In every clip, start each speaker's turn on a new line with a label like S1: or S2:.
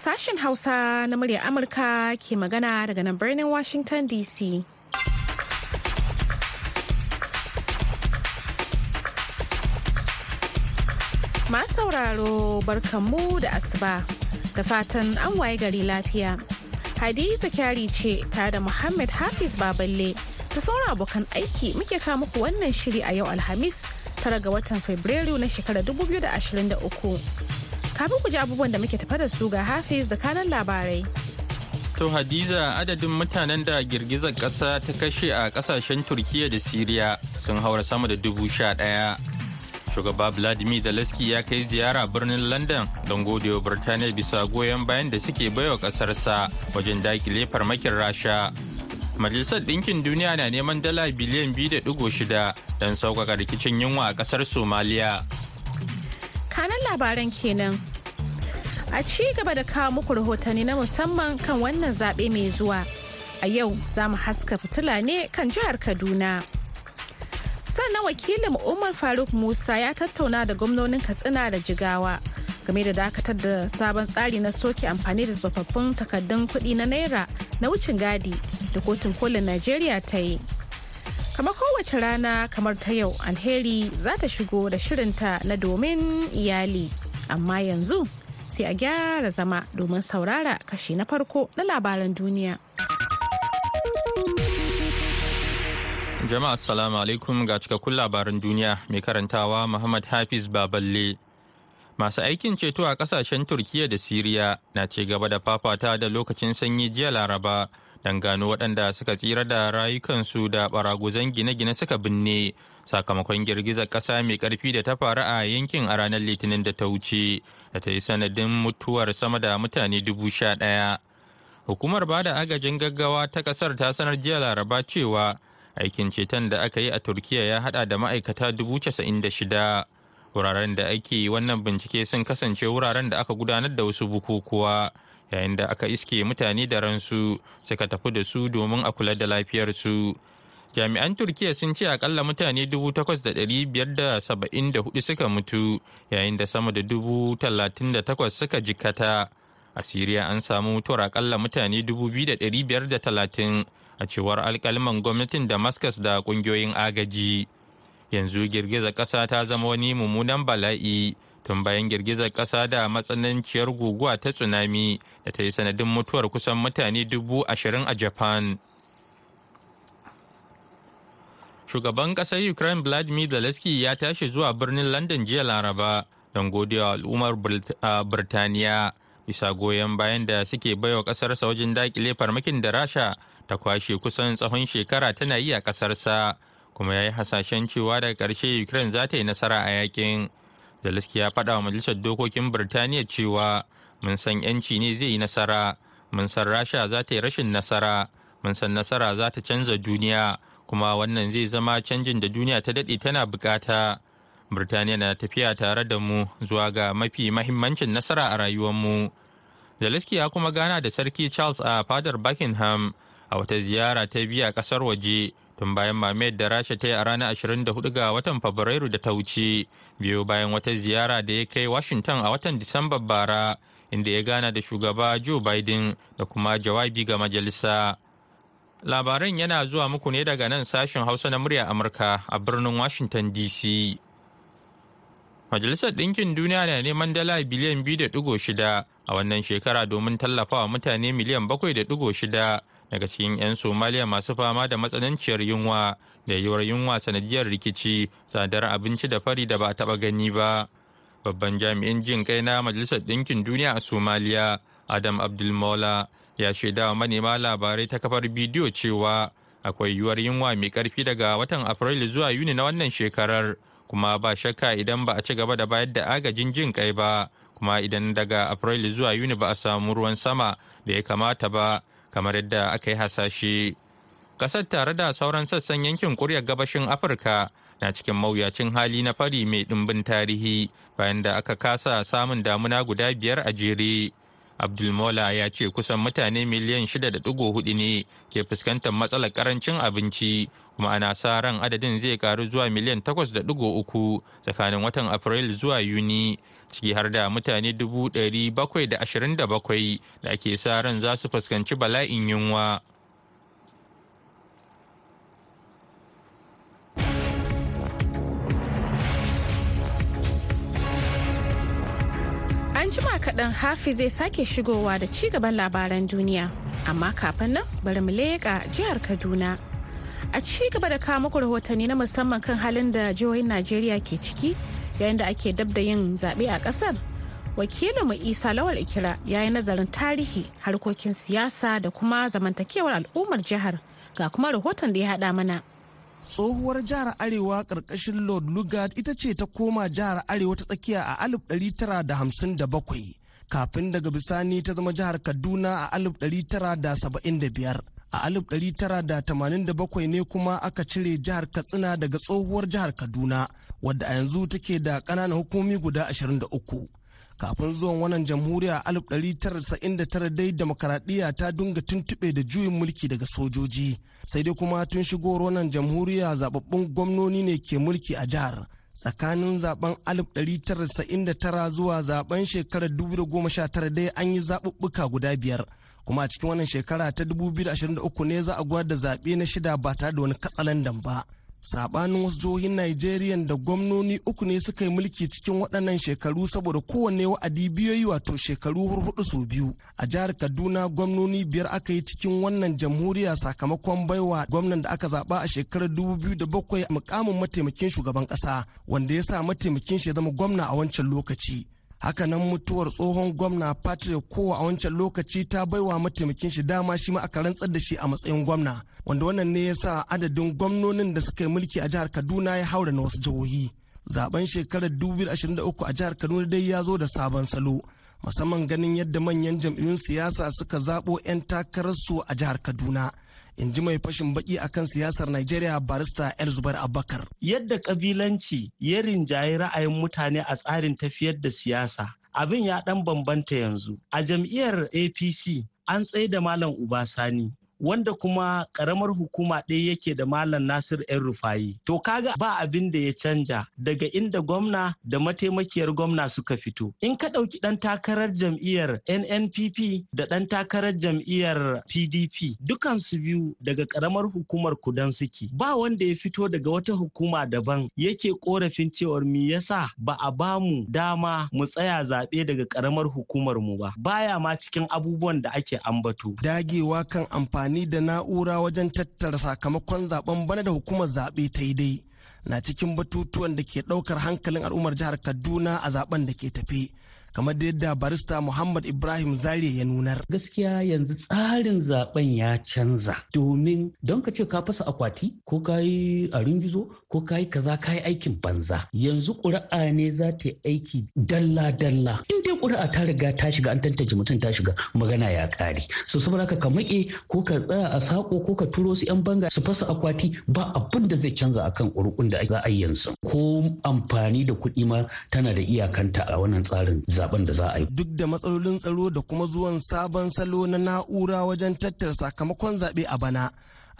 S1: Sashen Hausa na muryar Amurka ke magana daga nan birnin Washington DC. Masu sauraro barkanmu da asuba da fatan an waye gari lafiya. Hadiza kyari ce tare da Muhammad Hafiz Baballe ta sauran abokan aiki muke kawo muku wannan shiri a yau Alhamis tara ga watan Fabrairu na shekarar 2023. Kafin ku ji abubuwan da muke tafa da su ga Hafiz da kanan labarai.
S2: To Hadiza adadin mutanen da girgizar ƙasa ta kashe a ƙasashen Turkiyya da Siriya sun haura sama da dubu sha ɗaya. Shugaba Vladimir Zelensky ya kai ziyara birnin London don godewa Birtaniya bisa goyon bayan da suke baiwa ƙasarsa wajen daƙile farmakin Rasha. Majalisar Ɗinkin Duniya na neman dala biliyan biyu da ɗigo shida don sauƙaƙa rikicin yunwa a ƙasar Somaliya.
S1: Labaran kenan. A ci gaba da kawo muku rahotanni na musamman kan wannan zaɓe mai zuwa. A yau za mu haska fitila ne kan jihar Kaduna. Sannan wakilin Umar Faruk Musa ya tattauna da gwamnonin Katsina da Jigawa game da dakatar da sabon tsari na soke amfani da tsofaffin takardun kuɗi na Naira na wucin gadi da kotun kolin Najeriya ta yi. Kamar kowace rana kamar ta yau alheri za ta shigo da shirinta na domin iyali. Amma yanzu sai a gyara zama domin saurara kashi na farko na labaran duniya.
S2: Jama'a assalamu alaikum ga cikakkun labaran duniya mai karantawa Muhammad Hafiz Baballe. Masu aikin ceto a ƙasashen Turkiyya da Siriya na ce gaba da fafata da lokacin sanyi jiya Laraba don gano waɗanda suka tsira da rayukansu da baraguzan gine-gine suka binne sakamakon girgizar ƙasa mai ƙarfi da ta faru a yankin a ranar Litinin da ta wuce da ta yi sanadin mutuwar sama da mutane dubu sha ɗaya. Hukumar ba da agajin gaggawa ta ƙasar ta sanar jiya Laraba cewa aikin ceton da aka yi a turkiya ya hada da ma'aikata dubu casa'in da shida wuraren da ake wannan bincike sun kasance wuraren da aka gudanar da wasu bukukuwa yayin da aka iske mutane da ransu suka tafi da su domin a kula da lafiyarsu. Jami'an turkiya sun ce akalla mutane dubu takwas da ɗari biyar da saba'in da huɗu suka mutu yayin da sama da dubu talatin da takwas suka jikkata. A siriya an samu mutuwar akalla mutane dubu biyu da ɗari biyar da talatin a cewar alkaliman gwamnatin damascus da ƙungiyoyin agaji. Yanzu girgizar ƙasa ta zama wani mummunan bala'i tun bayan girgizar ƙasa da matsananciyar guguwa ta tsunami da ta yi sanadin mutuwar kusan mutane dubu ashirin a japan. Shugaban ƙasar ukraine vladimir zelensky ya tashi zuwa birnin london jiya laraba don godewa al'ummar birtaniya bisa goyon bayan da suke baiwa ƙasarsa wajen daƙile farmakin da rasha ta kwashe kusan tsawon shekara tana yi a ƙasarsa kuma ya yi hasashen cewa daga ƙarshe ukraine za ta yi nasara a yaƙin zelensky ya faɗa wa majalisar dokokin birtaniya cewa mun san yanci ne zai yi nasara mun san rasha za ta yi rashin nasara mun san nasara za ta canza duniya kuma wannan zai zama canjin da duniya ta daɗe tana buƙata birtaniya na tafiya tare da mu zuwa ga mafi mahimmancin nasara a rayuwarmu. Zelensky ya kuma gana da sarki charles a fadar buckingham a wata ziyara ta biya a ƙasar waje tun bayan mamayar da rasha ta yi a ranar 24 ga watan fabrairu da ta wuce biyo bayan wata ziyara da ya kai washington a watan disamba bara inda ya gana da shugaba joe biden da kuma jawabi ga majalisa. Labaran yana zuwa muku ne daga nan sashen hausa na murya amurka a birnin washington dc Majalisar Ɗinkin Duniya na neman dala biliyan biyu da ɗigo shida a wannan shekara domin tallafawa mutane miliyan bakwai da ɗigo shida daga cikin 'yan Somaliya masu fama da matsananciyar yunwa da yiwuwar yunwa sanadiyar rikici, tsadar abinci da fari da ba a taɓa gani ba. Babban jami'in jin kai na Majalisar Ɗinkin Duniya a Somaliya, Adam Abdulmola, ya shaida wa manema labarai ta kafar bidiyo cewa akwai yiwuwar yunwa mai ƙarfi daga watan Afrilu zuwa Yuni na wannan shekarar. kuma ba shakka idan ba a ci gaba da bayar da agajin jin kai ba kuma idan daga afrilu zuwa yuni ba a samu ruwan sama da ya kamata ba kamar yadda aka yi hasashe ƙasar tare da sauran sassan yankin kuryar gabashin afirka na cikin mawuyacin hali na fari mai ɗimbin tarihi bayan da aka kasa samun damuna guda biyar a jere. Abdulmola ya ce kusan mutane miliyan 6.4 ne ke fuskantar matsalar ƙarancin abinci kuma ana sa ran adadin zai karu zuwa miliyan 8.3 tsakanin watan afrilu zuwa yuni. Ciki har da mutane 727 da ake sa ran za su fuskanci bala'in yunwa.
S1: An jima kaɗan hafi zai sake shigowa da ci gaban labaran duniya. Amma kafin nan bari mu leƙa jihar Kaduna. A ci gaba da kawo rahotanni na musamman kan halin da jihohin Najeriya ke ciki yayin da ake dab da yin zaɓe a ƙasar. Wakilinmu Isa Lawal Ikira ya yi nazarin tarihi, harkokin siyasa da kuma zamantakewar al'ummar jihar ga kuma rahoton da ya haɗa mana.
S3: tsohuwar jihar arewa ƙarƙashin lord lugard ita ce ta koma jihar arewa ta tsakiya a 1957 kafin daga bisani ta zama jihar kaduna a 1975 a 1987 ne kuma aka cire jihar katsina daga tsohuwar jihar kaduna wadda a yanzu take da ƙananan hukumomi guda 23 kafin zuwan wannan jamhuriya 1999 dai demokaradiyya ta dunga tuntuɓe da juyin mulki daga sojoji. Sai dai kuma tun shigowar wannan jamhuriya zababbun gwamnoni ne ke mulki a jihar. Tsakanin zaɓen 1999 zuwa zaɓen shekarar 2019 dai an yi zaɓuɓɓuka guda biyar. Kuma a cikin wannan shekara ta 2023 ne za a gwada da zaɓe na shida ba tare da wani katsalandan ba. Sabanin wasu jihohin Najeriya da gwamnoni uku ne suka yi mulki cikin waɗannan shekaru saboda kowanne wa'adi biyoyi wato shekaru hurhudu su biyu. A jihar Kaduna gwamnoni biyar aka yi cikin wannan jamhuriya sakamakon baiwa gwamnan da aka zaba a shekarar 2007 mukamin mataimakin shugaban ƙasa wanda ya sa mataimakin shi ya zama gwamna a wancan lokaci. Haka nan mutuwar tsohon gwamna patrick kowa a wancan lokaci ta baiwa mataimakin shi dama shi ma aka rantsar da shi a matsayin gwamna wanda wannan ne ya sa adadin gwamnonin da suka yi mulki a jihar kaduna ya haura na wasu jihohi. Zaben shekarar 2023 a jihar kaduna dai ya zo da sabon salo musamman ganin yadda manyan jam'iyyun siyasa suka zaɓo 'yan takararsu a jihar kaduna. In ji mai fashin baki akan siyasar Najeriya barista Elzubar Abubakar.
S4: Yadda kabilanci ya rinjayi ra'ayin mutane a tsarin tafiyar da siyasa abin ya dan bambanta yanzu. A jam'iyyar APC an tsaye da Malam Ubasani wanda kuma karamar hukuma ɗaya yake da malam nasir yan rufayi. To kaga ba abin da ya canja daga inda gwamna da mataimakiyar gwamna suka fito. In ka ɗauki ɗan takarar jam'iyyar nnpp da ɗan takarar jam'iyyar pdp dukansu biyu daga karamar hukumar kudan suke. Ba wanda ya fito daga wata hukuma daban yake korafin cewar me yasa ba a ba mu dama mu tsaya zaɓe daga karamar hukumar mu ba. Baya ma cikin abubuwan da ake ambato.
S3: Dagewa kan amfani amfani da na'ura wajen tattara sakamakon zaɓen bana da hukumar zaɓe ta yi dai. Na cikin batutuwan da ke ɗaukar hankalin al'ummar jihar kaduna a zaɓen da ke tafe. Kamar da yadda barista Muhammad Ibrahim Zariya ya nunar.
S5: Gaskiya yanzu tsarin zaɓen ya canza. Domin don ka ce ka fasa akwati ko ka yi a gizo ko ka yi kaza ka yi aikin banza. Yanzu ƙuri'a ne za ta yi aiki dalla-dalla. In dai ƙuri'a ta riga ta shiga an tantance mutum ta shiga magana ya ƙare. So saboda ka maƙe ko ka tsaya a sako ko ka turo su 'yan banga su fasa akwati ba abin da zai canza akan ƙuri'un da za a yi yanzu. Ko amfani da kuɗi ma tana da iyakanta a wannan tsarin zaɓen da za a yi.
S3: Duk da matsalolin tsaro da kuma zuwan sabon salo na na'ura wajen tattara sakamakon zaɓe a bana.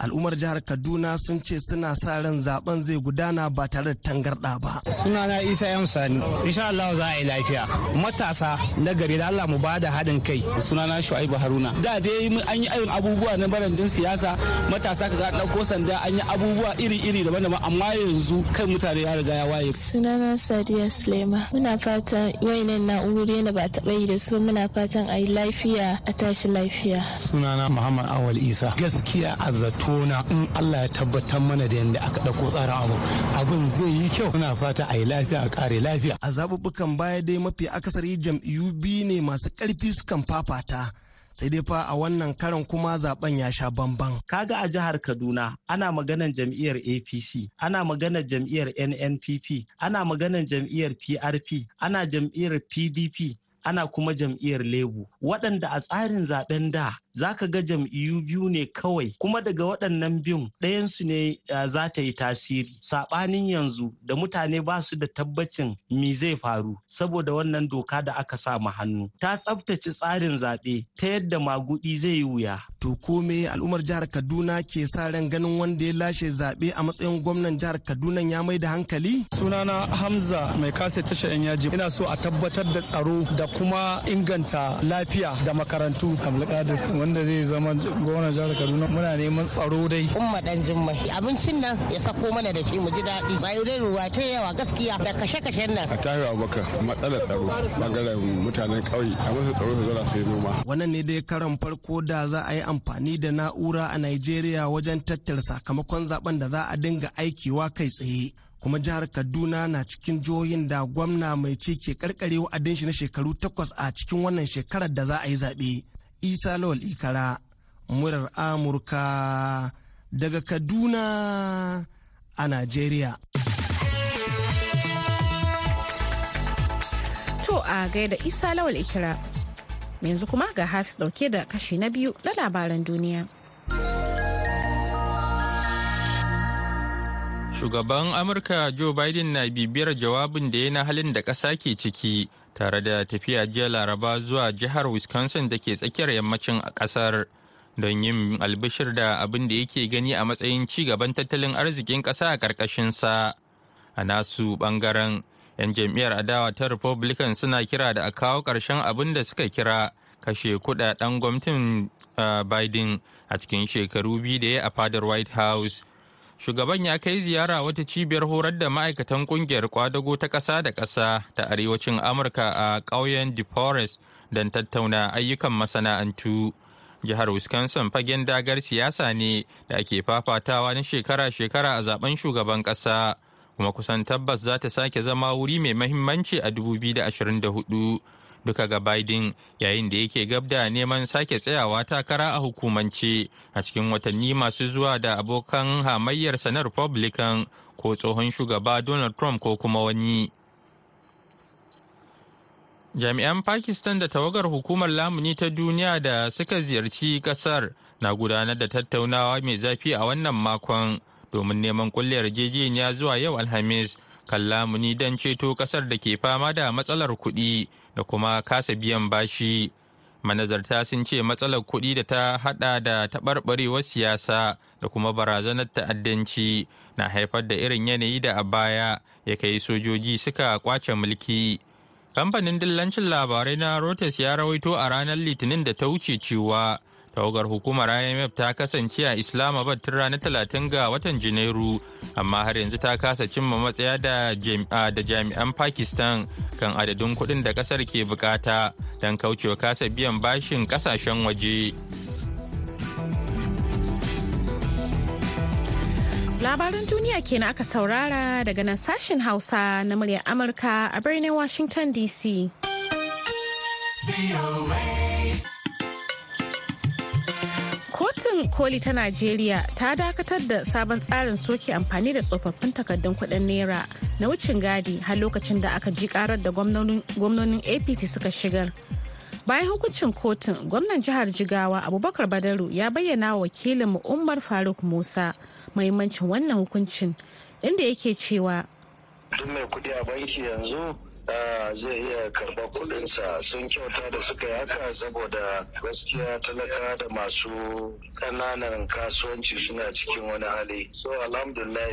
S3: Al'ummar jihar kaduna sun ce suna sa ran zaɓen zai gudana ba tare da tangarɗa ba.
S6: Sunana isa yan sani. Insha Allah za a yi lafiya. Matasa na gari da Allah mu ba da haɗin kai. Sunana shu'aibu haruna. Da dai an yi ayin abubuwa na barandin siyasa matasa ka ga ɗauko sanda an yi abubuwa iri-iri daban-daban amma yanzu kai mutane ya riga ya waye.
S7: Sunana sadiya sulema muna fatan wayannan na'urori da ba taɓa yi da su muna fatan a yi lafiya a tashi lafiya.
S6: Sunana muhammad awal isa. Gaskiya a zato na in Allah ya tabbatar mana da yadda aka ɗauko tsarin abu. Abin zai yi kyau. Muna fata a yi lafiya a kare lafiya.
S3: A zaɓuɓɓukan baya dai mafi akasari jam'iyyu biyu ne masu ƙarfi sukan fafata. Sai dai fa a wannan karan kuma zaɓen ya sha bamban.
S4: Kaga a jihar Kaduna ana maganan jam'iyyar APC, ana maganan jam'iyyar NNPP, ana maganan jam'iyyar PRP, ana jam'iyyar PDP, ana kuma jam'iyyar Lebu waɗanda a tsarin zaɓen da za ka ga jam'iyyu biyu ne kawai kuma daga waɗannan biyun ɗayansu ne za ta yi tasiri saɓanin yanzu da mutane ba su da tabbacin me zai faru saboda wannan doka da aka sa ma hannu ta tsaftace tsarin zaɓe ta yadda magudi zai yi wuya.
S3: To ko me al'ummar jihar Kaduna ke sa ran ganin wanda ya lashe zaɓe a matsayin gwamnan jihar Kaduna ya mai da hankali?
S8: Sunana Hamza mai kase tasha yan yaji ina so a tabbatar da tsaro da kuma inganta lafiya da makarantu. Abdulkadir wanda zai zama gwamnan jihar Kaduna muna neman tsaro dai.
S9: Umma dan jimmai abincin nan ya sako mana da shi mu ji daɗi. Bayan ruwa ta yawa gaskiya da kashe-kashen nan.
S10: A tahi Abubakar matsalar tsaro ɓangaren mutanen ƙauye a masa tsaro su zara sai noma.
S3: Wannan ne dai karan farko da za a yi amfani da na'ura a Najeriya wajen tattara sakamakon zaɓen da za a dinga aikiwa kai tsaye. kuma jihar kaduna na cikin jihohin da gwamna mai ci ke karkare wa'adin shi na shekaru takwas a cikin wannan shekarar da za a yi zaɓe isa lawal ikara murar amurka daga kaduna a najeriya.
S1: To a gaida isa lawal ikira yanzu kuma ga hafiz ɗauke da kashi na biyu na labaran duniya.
S2: Shugaban Amurka Joe Biden na bibiyar jawabin da ya na halin da ƙasa ke ciki. Tare da tafiya jiya Laraba zuwa jihar Wisconsin da ke tsakiyar yammacin ƙasar don yin albishir da abin da yake gani a matsayin ci gaban tattalin arzikin ƙasa a ƙarƙashinsa. A nasu ɓangaren, 'yan jam'iyyar adawa ta Republican suna kira da a kawo ƙarshen abin da suka kira kashe kuɗaɗen gwamnatin Biden a cikin shekaru biyu da ya a fadar White House. Shugaban ya kai ziyara wata cibiyar horar da ma'aikatan ƙungiyar kwadago ta ƙasa da ƙasa ta arewacin amurka a ƙauyen deforest don tattauna ayyukan masana'antu. Jihar wisconsin fagen dagar siyasa ne da ake fafatawa na shekara-shekara a zaɓen shugaban ƙasa kuma kusan tabbas za ta sake zama wuri mai mahimmanci a 2024 duka ga Biden yayin da yake gab da neman sake tsayawa takara a hukumance a cikin watanni masu zuwa da abokan hamayyarsa na Republican ko tsohon shugaba Donald Trump ko kuma wani. Jami'an Pakistan da tawagar hukumar lamuni ta duniya da suka ziyarci ƙasar na gudanar da tattaunawa mai zafi a wannan makon domin neman kulle yarjejeniya zuwa yau Alhamis. Kan lamuni don ceto ƙasar da ke fama da matsalar kuɗi da kuma kasa biyan bashi. Manazarta sun ce matsalar kuɗi da ta hada da taɓarɓarewar siyasa da kuma barazanar ta'addanci na haifar da irin yanayi da a baya ya kai sojoji suka ƙwace mulki. Kamfanin dillancin labarai na Reuters ya rawaito a ranar Litinin da ta wuce cewa tawagar hukumar imf ta kasance a islamabad tun ranar talatin ga watan janairu amma har yanzu ta kasa cimma matsaya da jami'an pakistan kan adadin kuɗin da ƙasar ke buƙata don kaucewa kasa biyan bashin ƙasashen waje.
S1: Labaran duniya kenan aka saurara daga nan sashen hausa na muryar amurka a birnin washington dc kotun koli ta najeriya ta dakatar da sabon tsarin soke amfani da tsofaffin takardun kuɗin naira na wucin gadi har lokacin da aka ji karar da gwamnonin apc suka shigar? Bayan hukuncin kotun gwamnan jihar jigawa abubakar badaru ya bayyana wa wakilin umar faruk musa mahimmancin wannan hukuncin inda yake cewa
S11: duk mai kuɗi a banki yanzu zai iya karɓar kuɗinsa. Sun kyauta da suka yi haka saboda gaskiya talaka da masu ƙananan kasuwanci suna cikin wani hali. So alhamdulillah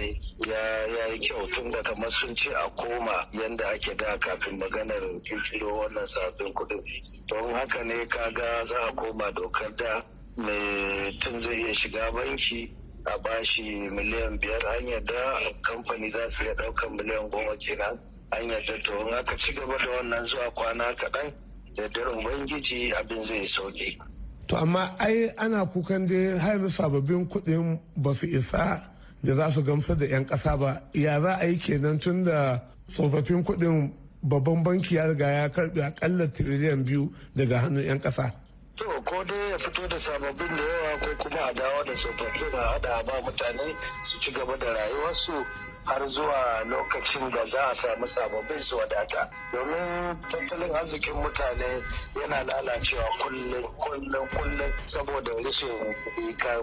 S11: ya yi kyau tun da kamar sun ce a koma yanda ake da kafin maganar kirkiro wannan sabbin kuɗin. Don haka ne kaga za a koma dokar da mai tun zai iya shiga banki a bashi miliyan biyar. Hanyar da kamfani za su iya ɗaukar miliyan goma kenan. An yarda to in aka ci gaba da wannan zuwa kwana kaɗan da dare ubangiji abin zai sauke.
S12: to amma ai ana kukan dai har sababbin kuɗin ba su isa da za su gamsar da 'yan ƙasa ba ya za a yi kenan tun da tsofaffin kuɗin babban banki ya riga ya karɓi akalla tiriliyan biyu daga hannun 'yan ƙasa.
S11: to ko dai ya fito da sababbin da yawa ko kuma a dawo da tsofaffin a hada ba mutane su ci gaba da rayuwarsu har zuwa lokacin da za a samu sababbin su wadata. Domin tattalin arzikin mutane yana lalacewa kullum kullum kullum saboda rashin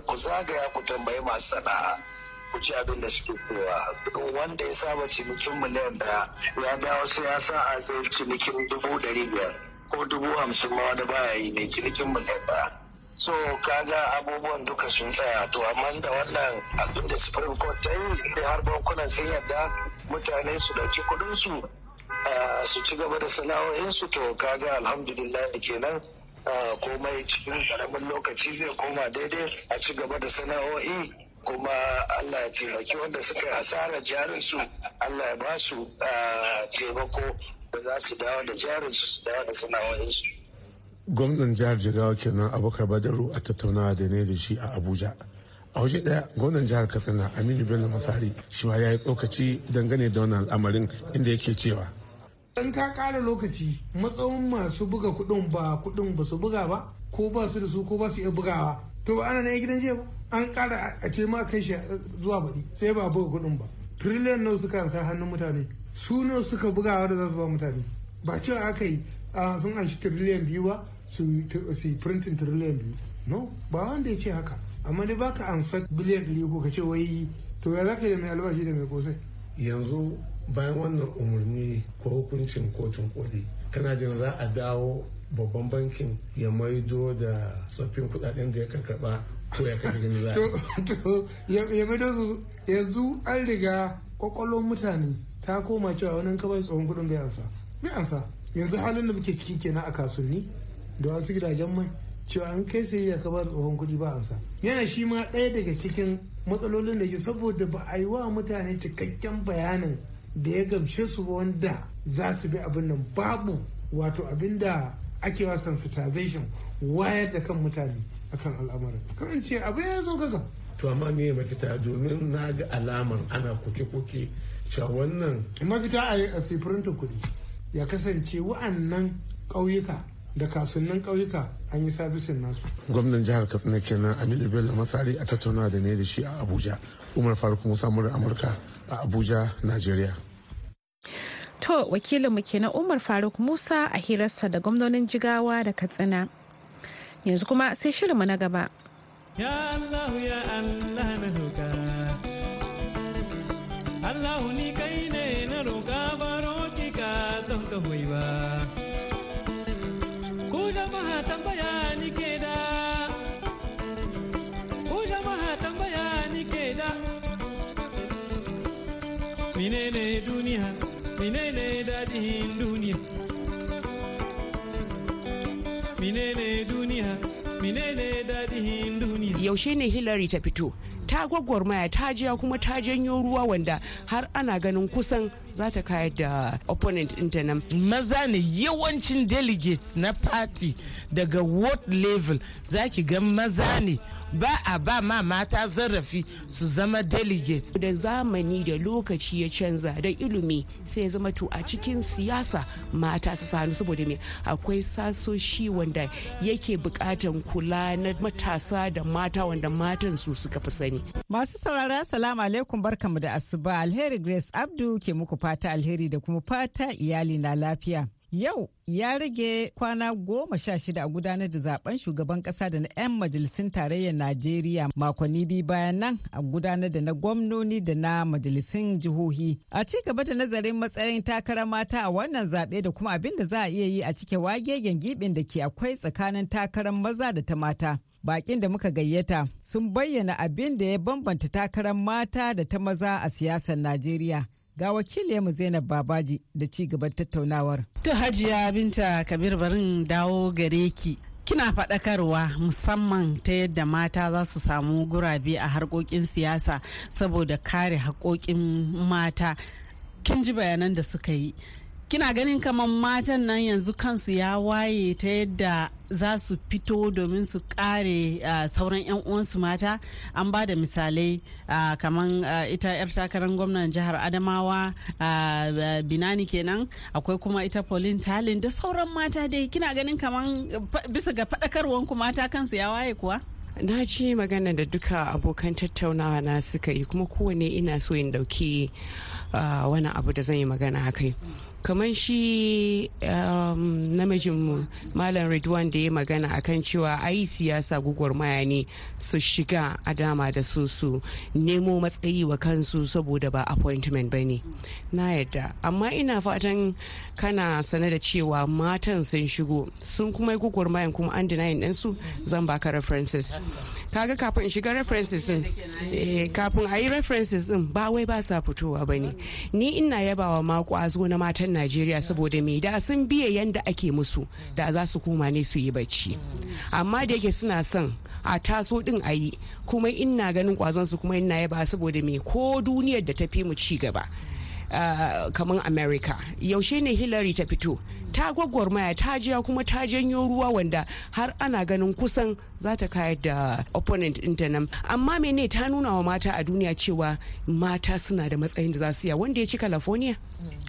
S11: ku zagaya ku tambayi masu sana'a ku ci abin da suke kowa wanda ya saba cinikin miliyan ɗaya ya dawo sai ya sa a cinikin dubu ɗari biyar ko dubu hamsin ma wani baya yi mai cinikin miliyan ɗaya so kaga abubuwan duka sun tsaya. To amma da wannan abin da supreme court ta yi da har bankunan sun yadda mutane su ɗauki kuɗin su su ci gaba da sana'o'insu. To kaga alhamdulillah kenan komai cikin ƙaramin lokaci zai koma daidai a ci gaba da sana'o'i. Kuma Allah ya taimaki wanda suka yi hasarar jarinsu Allah ya ba su taimako da za su dawo da jarinsu su dawo da sana'o'insu.
S12: Gwamnan jihar jigawa kenan abubakar badaru a tattaunawa da ne da shi a abuja. A waje ɗaya gwamnan jihar katsina aminu bello masari shi ma ya yi tsokaci dangane da wannan al'amarin inda yake cewa
S13: in ka kara lokaci matsayin masu buga kuɗin ba kuɗin ba su buga ba ko ba su da su ko ba su iya bugawa. To ana na gidan jiya an kara a ce ma kai shi zuwa baɗi sai ba buga kuɗin ba. Trillion nawa suka ansa hannun mutane? Su nawa suka bugawa da za su ba mutane? Ba cewa aka yi sun anshi trillion biyu ba su yi printing trillion biyu. No ba wanda ya ce haka. Amma dai baka ansa biliyan ɗari ko ka ce wai to ya zaka da mai albashi da mai kosai?
S12: Yanzu bayan wannan umarni ko hukuncin kotun koli kana jin za a dawo babban bankin ya maido da tsoffin kuɗaɗen da ya karkaba ko ya kashe gani za
S13: to ya maido su. Yanzu an riga kwakwalwar mutane ta koma cewa wani kawai tsohon kuɗin bai ansa. Bai ansa. Yanzu halin da muke ciki kenan a kasuwanni. Da wasu gidajen mai cewa an kai sai ya kabar tsohon kuɗi ba ansa yana shi ma ɗaya daga cikin matsalolin da ke saboda ba a yi wa mutane cikakken bayanin da ya gamshe su wanda za su bi abin nan. Babu wato abin da ake wa sensitization wayar da kan mutane akan al'amarin. Kan ce abu ya zo gaga
S12: to amma me mafita? Domin na ga alaman ana koke-koke cewa wannan
S13: mafita a yi a sifirinta kuɗi. Ya kasance wa'annan ƙauyuka da kasuwannin ƙauyuka an yi sabisin nasu.
S12: gwamnan jihar katsina kenan aminu bello masari a tattauna da ne da shi a abuja. Umar faruk musa murar amurka a abuja nigeria
S1: to wakilinmu kenan umar faruk musa a hirarsa da gwamnonin jigawa da katsina. Yanzu kuma sai shirinmu na gaba.
S14: Ya allah ya allah na roka allah ni kai ne na roka baro ki ka don ka ba. Menene dadihin duniya? Menene duniya? Menene dadihin duniya?
S15: Yaushe ne hillary ta fito? Ta gwagwarmaya ta jiya kuma ta janyo ruwa wanda har ana ganin kusan za ta kayar da opponent ɗinta nan.
S16: Maza ne yawancin delegates na party daga ward level. Za ki ga maza ne ba a ba ma mata zarafi su zama delegates.
S15: Da zamani da lokaci ya canza da ilimi sai ya zama to a cikin siyasa mata su sanu saboda me akwai sasoshi wanda yake bukatan kula na matasa da mata wanda matan su suka fi sani.
S17: Masu saurara salamu alaikum barkamu da asuba alheri Grace Abdu ke muku fata alheri da kuma fata iyali na lafiya. Yau ya rage kwana goma sha shida a gudanar da zaɓen shugaban kasa da na 'yan majalisun tarayyar Najeriya makonni biyu bayan nan a gudanar da na gwamnoni da na majalisun jihohi. A ci gaba da nazarin matsayin takarar mata a wannan zaɓe da kuma abin da za a iya yi a cike wagegen gibin da ke akwai tsakanin takarar maza da ta mata. bakin da muka gayyata sun bayyana abin da ya bambanta takarar mata da ta maza a siyasar Najeriya. Ga wakiliyarmu Zainab Babaji da ci gaban tattaunawar.
S16: To Hajiya Binta Kabir barin dawo gare ki. Kina faɗakarwa musamman ta yadda mata za su samu gurabe a harkokin siyasa saboda kare haƙoƙin mata. Kin ji bayanan da suka yi.
S18: Kina ganin kamar matan nan yanzu kansu ya waye ta yadda za su fito domin su kare uh, sauran 'yan uwansu mata? An ba da misalai uh, kamar uh, ita 'yar takarar gwamnan jihar adamawa binani kenan akwai kuma ita pauline talin da sauran mata dai. Kina ganin kamar bisa ga faɗakarwanku mata kansu ya waye kuwa?
S15: Na ci magana da duka abokan tattaunawa na suka yi kuma kowane ina so in ɗauki wani abu da zan yi magana a kai. Kamar shi um, namijinmu malam Ridwan da ya magana akan cewa ai siyasa gugurmaya ne su shiga a dama da su su nemo matsayi wa kansu saboda ba appointment ba ne. Na yadda. Amma ina fatan kana sane da cewa matan sun shigo sun kuma yi gugurmayan kuma an denying ɗinsu zan baka references. Kaga kafin shiga references din kafin a yi references din ba wai ba sa fitowa ba ne. Ni ina yabawa ma kwazo na matan najeriya saboda me? Da sun biye yanda ake musu da za su koma ne su yi bacci. Amma da yake suna son a taso din a yi kuma ina ganin kwazon su kuma ina yaba saboda me? Ko duniyar da ta fi mu ci gaba. Uh, kamar america. Yaushe ne hillary ta fito? Ta gwagwarmaya ta jiya kuma ta janyo ruwa wanda har ana ganin kusan za ta kayar da opponent ɗinta nan. Amma mene ta nuna wa mata a duniya cewa mata suna da matsayin da za su iya? Wanda ya ci california?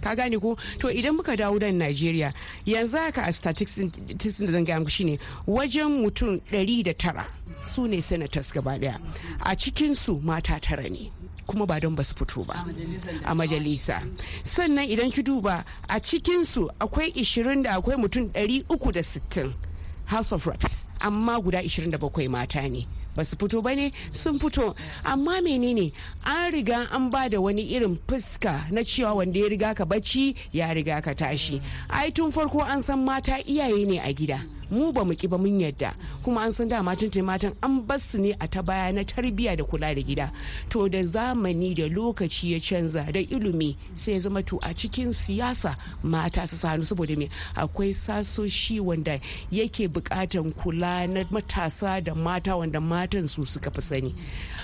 S15: Ka gane ko? To idan muka dawo da nigeria yanzu haka a statistics da zan gaya muku shine wajen mutum 109 su ne senators gaba ɗaya a cikinsu mata tara ne. Kuma ba don ba su fito ba. A majalisa. Sannan idan ki duba a cikinsu akwai 20 da akwai mutum 360 house of reps. Amma guda 27 mata ne. Ba su fito ba ne sun fito. Amma menene? An riga an ba da wani irin fuska na cewa wanda ya riga ka bacci ya riga ka tashi. Ai tun farko an san mata iyaye ne a gida. Mu ba mu ki ba mun yadda. Kuma an san dama tun matan an bar su ne a ta baya na tarbiyya da kula da gida. To da zamani da lokaci ya canza da ilimi sai ya zama to a cikin siyasa mata su sanu saboda me? Akwai sasoshi wanda yake bukatan kula na matasa da mata wanda matan su suka fi sani.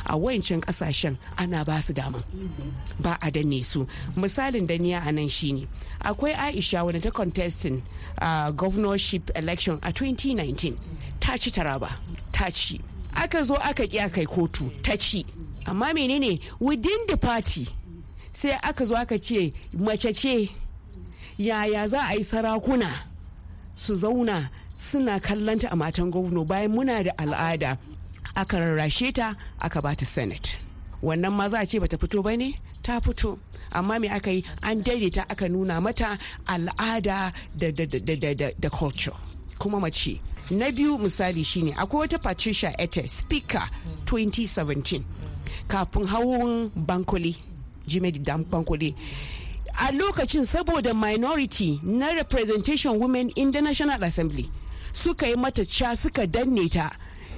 S15: A wayancan ƙasashen ana ba su dama. Ba a danne su. Misalin daniya a nan shine akwai aisha wanda ta contesting uh, governorship election a 2019 ta ci taraba ta ci aka zo aka ƙi kai kotu ta ci. Amma menene? Within the party sai aka zo aka ce mace ce yaya za a yi sarakuna su zauna suna kallanta a matan gwamno bayan muna da al'ada? Aka rarrashe ta aka bata senate. Wannan ma za a ce bata fito ba ne? Ta fito. Amma me aka yi? An daidaita aka nuna mata al'ada da, da, da, da, da, da culture. Kuma mace. Na biyu misali shine akwai wata patricia ete speaker 2017 kafin hawan bankole jimedi bankole. A lokacin saboda minority na representation women in the national assembly suka yi mata ca suka danne ta.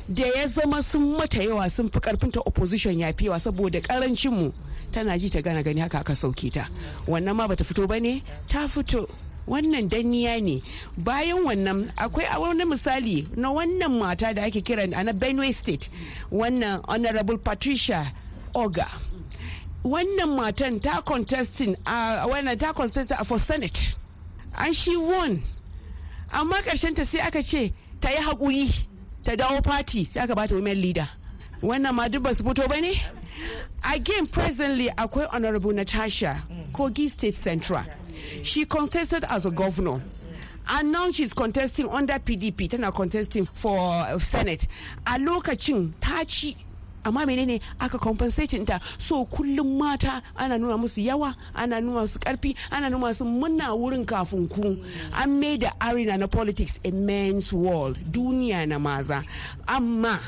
S15: Da ya zama sun mata yawa sun fi karfinta opposition ya fiwa saboda karancinmu tana ji ta gana gani haka aka sauke ta. Wannan ma bata fito ba ne? Ta fito. Wannan danniya ne. Bayan wannan akwai a wani misali na wannan mata da ake kira a na benue state wannan honorable patricia oga. Wannan matan ta contesting a wannan ta contesting for senate. And she won. Amma ta sai aka ce ta yi haƙuri ta dawo party sai aka bata women leader. Wannan ma duk ba su fito ba ne? Again presently akwai honorable natasha kogi state central. She contested as a governor. And now she's contesting under pdp tana contesting for uh, senate. A lokacin ta ci amma menene aka compensating ta? So kullum mata ana nuna musu yawa ana nuna musu ƙarfi ana nuna musu muna wurin kafin ku. An da arena na politics a men's world duniya na maza. Amma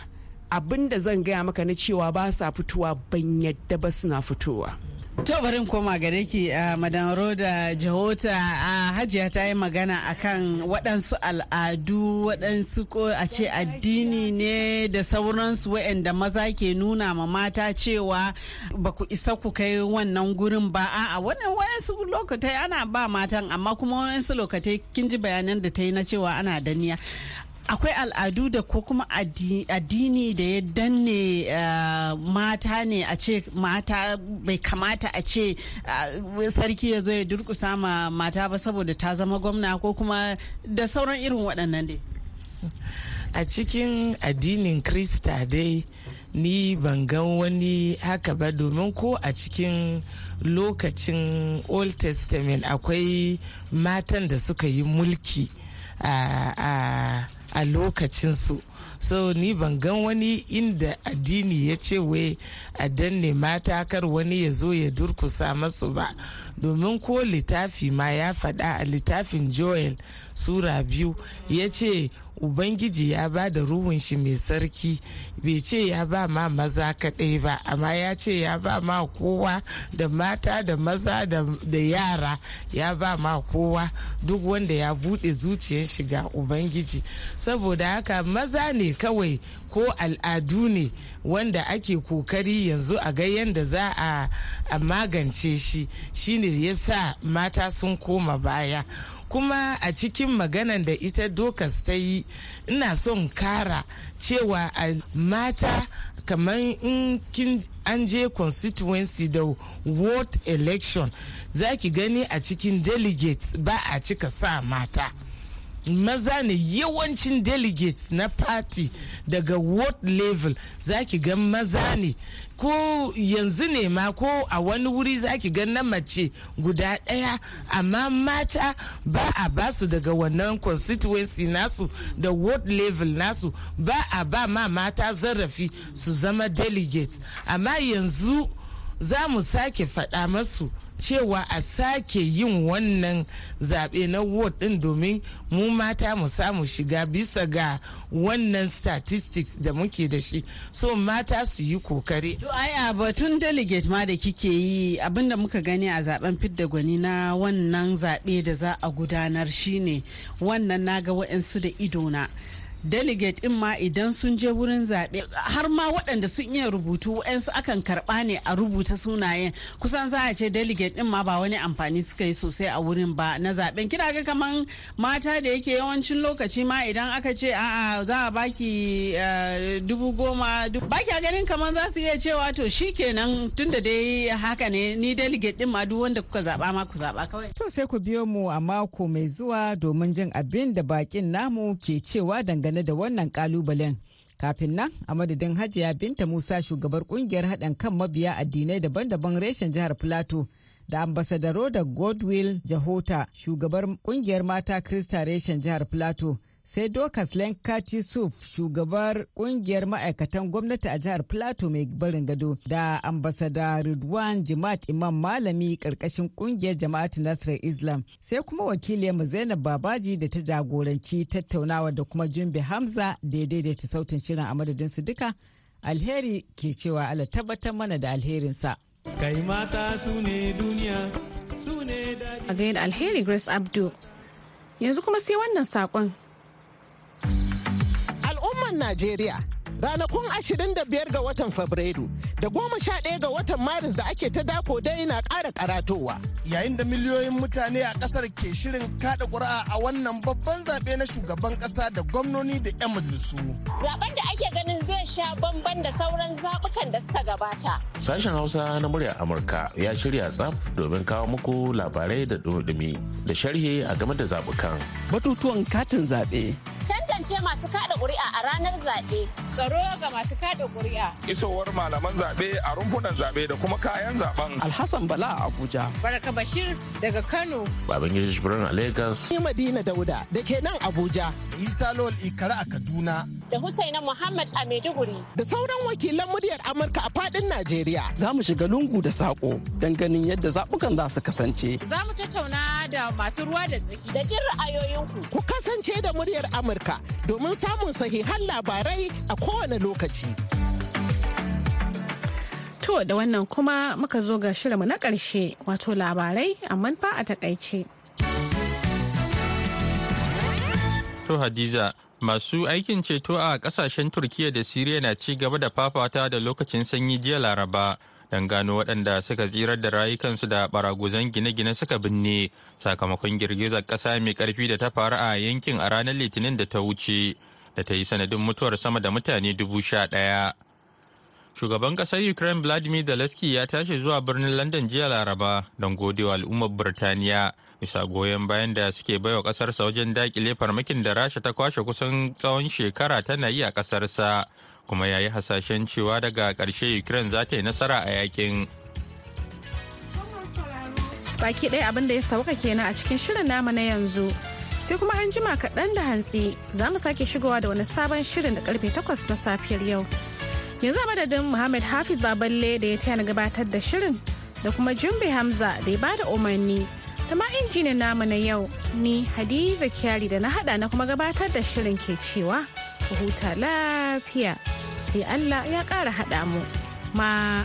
S15: abin da zan gaya maka na cewa ba sa fitowa ban yadda ba suna fitowa.
S18: To bari koma gare ki a madan Roda Jahota. A Hajiya ta yi magana akan waɗansu al'adu waɗansu ko a ce addini ne da sauransu waɗanda maza ke nuna ma mata cewa ba ku isa ku kai wannan gurin ba. A'a wannan wayansu lokatai ana ba matan amma kuma wayansu lokatai kin ji bayanan da ta yi na cewa ana daniya. Akwai al'adu da ko kuma addini da ya danne mata ne a ce mata bai kamata a ce sarki ya zo ya durkusa ma mata ba saboda ta zama gwamna ko kuma da sauran irin waɗannan dai.
S16: A cikin addinin krista dai ni ban gan wani haka ba domin ko a cikin lokacin old testament akwai matan da suka yi mulki a lokacinsu. So ni ban gan wani inda addini ya ce wai a danne mata kar wani ya zo ya durkusa masu ba. Domin ko littafi ma ya faɗa a littafin joel sura biyu ya ce ubangiji ya ba da ruhun shi mai sarki bai ce ya ba ma maza kaɗai ba amma ya ce ya ba ma kowa da mata da maza da yara ya ba ma kowa duk wanda ya buɗe zuciyar shiga ubangiji. Saboda haka maza ne kawai ko al'adu ne wanda ake ƙoƙari yanzu a ga yadda za a magance shi shine ya sa mata sun koma baya. Kuma a cikin maganan da ita dokas ta yi ina son kara cewa mata kamar in kin an je constituency da ward election za ki gani a cikin delegates ba a cika sa mata. Maza ne yawancin delegates na party daga ward level. Zaki ga maza ne. Ko yanzu ne ma ko a wani wuri zaki ga na mace guda ɗaya. Amma mata ba a ba su daga wannan constituency nasu da ward level nasu. Ba a ba ma mata zarafi su zama delegates. Amma yanzu za mu sake faɗa masu cewa a sake yin wannan zaɓe na ward ɗin domin mu mata mu samu shiga bisa ga wannan statistics da muke da shi so mata su yi
S18: ƙoƙari. Ai a batun delegate ma da kike yi abin da muka gani a zaɓen fidda gwani na wannan zaɓe da za a gudanar shine wannan na ga wa'yansu da idona. Delegate in ma idan sun je wurin zaɓe har ma waɗanda sun iya rubutu su akan karɓa ne a rubuta sunayen kusan za a ce delegate in ma ba wani amfani suka yi sosai a wurin ba na zaɓen kina ga kaman mata da yake yawancin lokaci ma idan aka ce a'a za a baki dubu goma baki a ganin kaman za su iya cewa to shikenan tunda dai haka ne ni delegate din ma duk wanda kuka zaɓa ma ku zaɓa kawai.
S17: To sai ku biyo mu a mako mai zuwa domin jin abin da bakin namu ke cewa dangane dangane da wannan kalubalen. Kafin nan a madadin hajiya binta musa shugabar ƙungiyar haɗin kan mabiya addinai daban-daban reshen jihar plateau da ambasadaro da godwill jahota shugabar ƙungiyar mata krista reshen jihar plateau sai dokas lenkati suf shugabar ƙungiyar ma'aikatan gwamnati a jihar plateau mai barin gado da ambasada ridwan jimat imam malami ƙarƙashin ƙungiyar jama'atu nasarar islam. Sai kuma wakiliyarmu zainab babaji da ta jagoranci tattaunawa da kuma jumbe hamza da ya daidaita sautin shirin a madadin su duka. Alheri ke cewa ala tabbatar mana da alherinsa.
S14: Kai mata su ne duniya su ne
S1: a gaida alheri grace abdu. Yanzu kuma sai wannan saƙon.
S9: Al'umman Najeriya ranakun 25 ga watan Fabrairu da 11 ga watan Maris da ake ta dako dai na ƙara karatowa.
S3: Yayin da miliyoyin mutane a ƙasar ke shirin kada ƙuri'a a wannan babban zaɓe na shugaban ƙasa da gwamnoni da 'yan majalisu.
S19: Zaben da ake ganin zai sha bamban da sauran zaɓukan da suka gabata.
S20: Sashen Hausa na muryar Amurka ya shirya tsaf domin kawo muku labarai da dumi da sharhi a game da zaɓukan.
S21: Batutuwan katin zaɓe.
S19: Tantance masu kada ƙuri'a a ranar zaɓe. Tsaro ga masu kada ƙuri'a.
S22: Isowar malaman zaɓe a rumfunan zaɓe da kuma kayan zaɓen.
S21: Alhassan Bala a Abuja.
S19: Baraka Bashir daga Kano.
S20: Babangida Jibrin a Lagos.
S9: Ni Madina Dauda da ke nan Abuja.
S3: Isa Lol Ikara a Kaduna.
S19: Da Husaina Muhammad a Maiduguri.
S9: Da sauran wakilan muryar Amurka a faɗin Najeriya.
S21: Za mu shiga lungu da saƙo don ganin yadda zaɓukan za su kasance.
S19: Za mu tattauna da masu ruwa da tsaki da jin ra'ayoyinku.
S9: Ku kasance da muryar Amurka domin samun sahihan labarai a kowane lokaci.
S1: To da wannan kuma muka zo ga shirinmu na ƙarshe wato labarai amma fa a taƙaice.
S2: To Hadiza, masu aikin ceto a ƙasashen Turkiyya da Siriya na ci gaba da fafata da lokacin sanyi jiya Laraba don gano waɗanda suka tsirar da rayukansu da baraguzan gine-gine suka binne sakamakon girgizar ƙasa mai ƙarfi da ta faru a yankin a ranar Litinin da ta wuce. da ta yi sanadin mutuwar sama da mutane dubu sha ɗaya. Shugaban ƙasar Ukraine Vladimir Zelensky ya tashi zuwa birnin London jiya Laraba don godewa al'ummar Birtaniya bisa goyon bayan da suke baiwa ƙasarsa wajen daƙile farmakin da Rasha ta kwashe kusan tsawon shekara tana yi a ƙasarsa kuma ya yi hasashen cewa daga ƙarshe Ukraine za ta yi nasara a yaƙin.
S1: Baki ɗaya abin da ya sauka kenan a cikin shirin namu na yanzu. Sai kuma an jima kaɗan da hantsi za mu sake shigowa da wani sabon shirin da ƙarfe takwas na safiyar yau. Yanzu madadin Muhammad Hafiz Baballe da ya taya na gabatar da shirin da kuma Jumbe Hamza da ya ba da umarni da ma injinin namu na yau ni Hadiza Kyari da na hada na kuma gabatar da shirin ke cewa ku huta lafiya. Sai Allah ya ƙara haɗa mu. Ma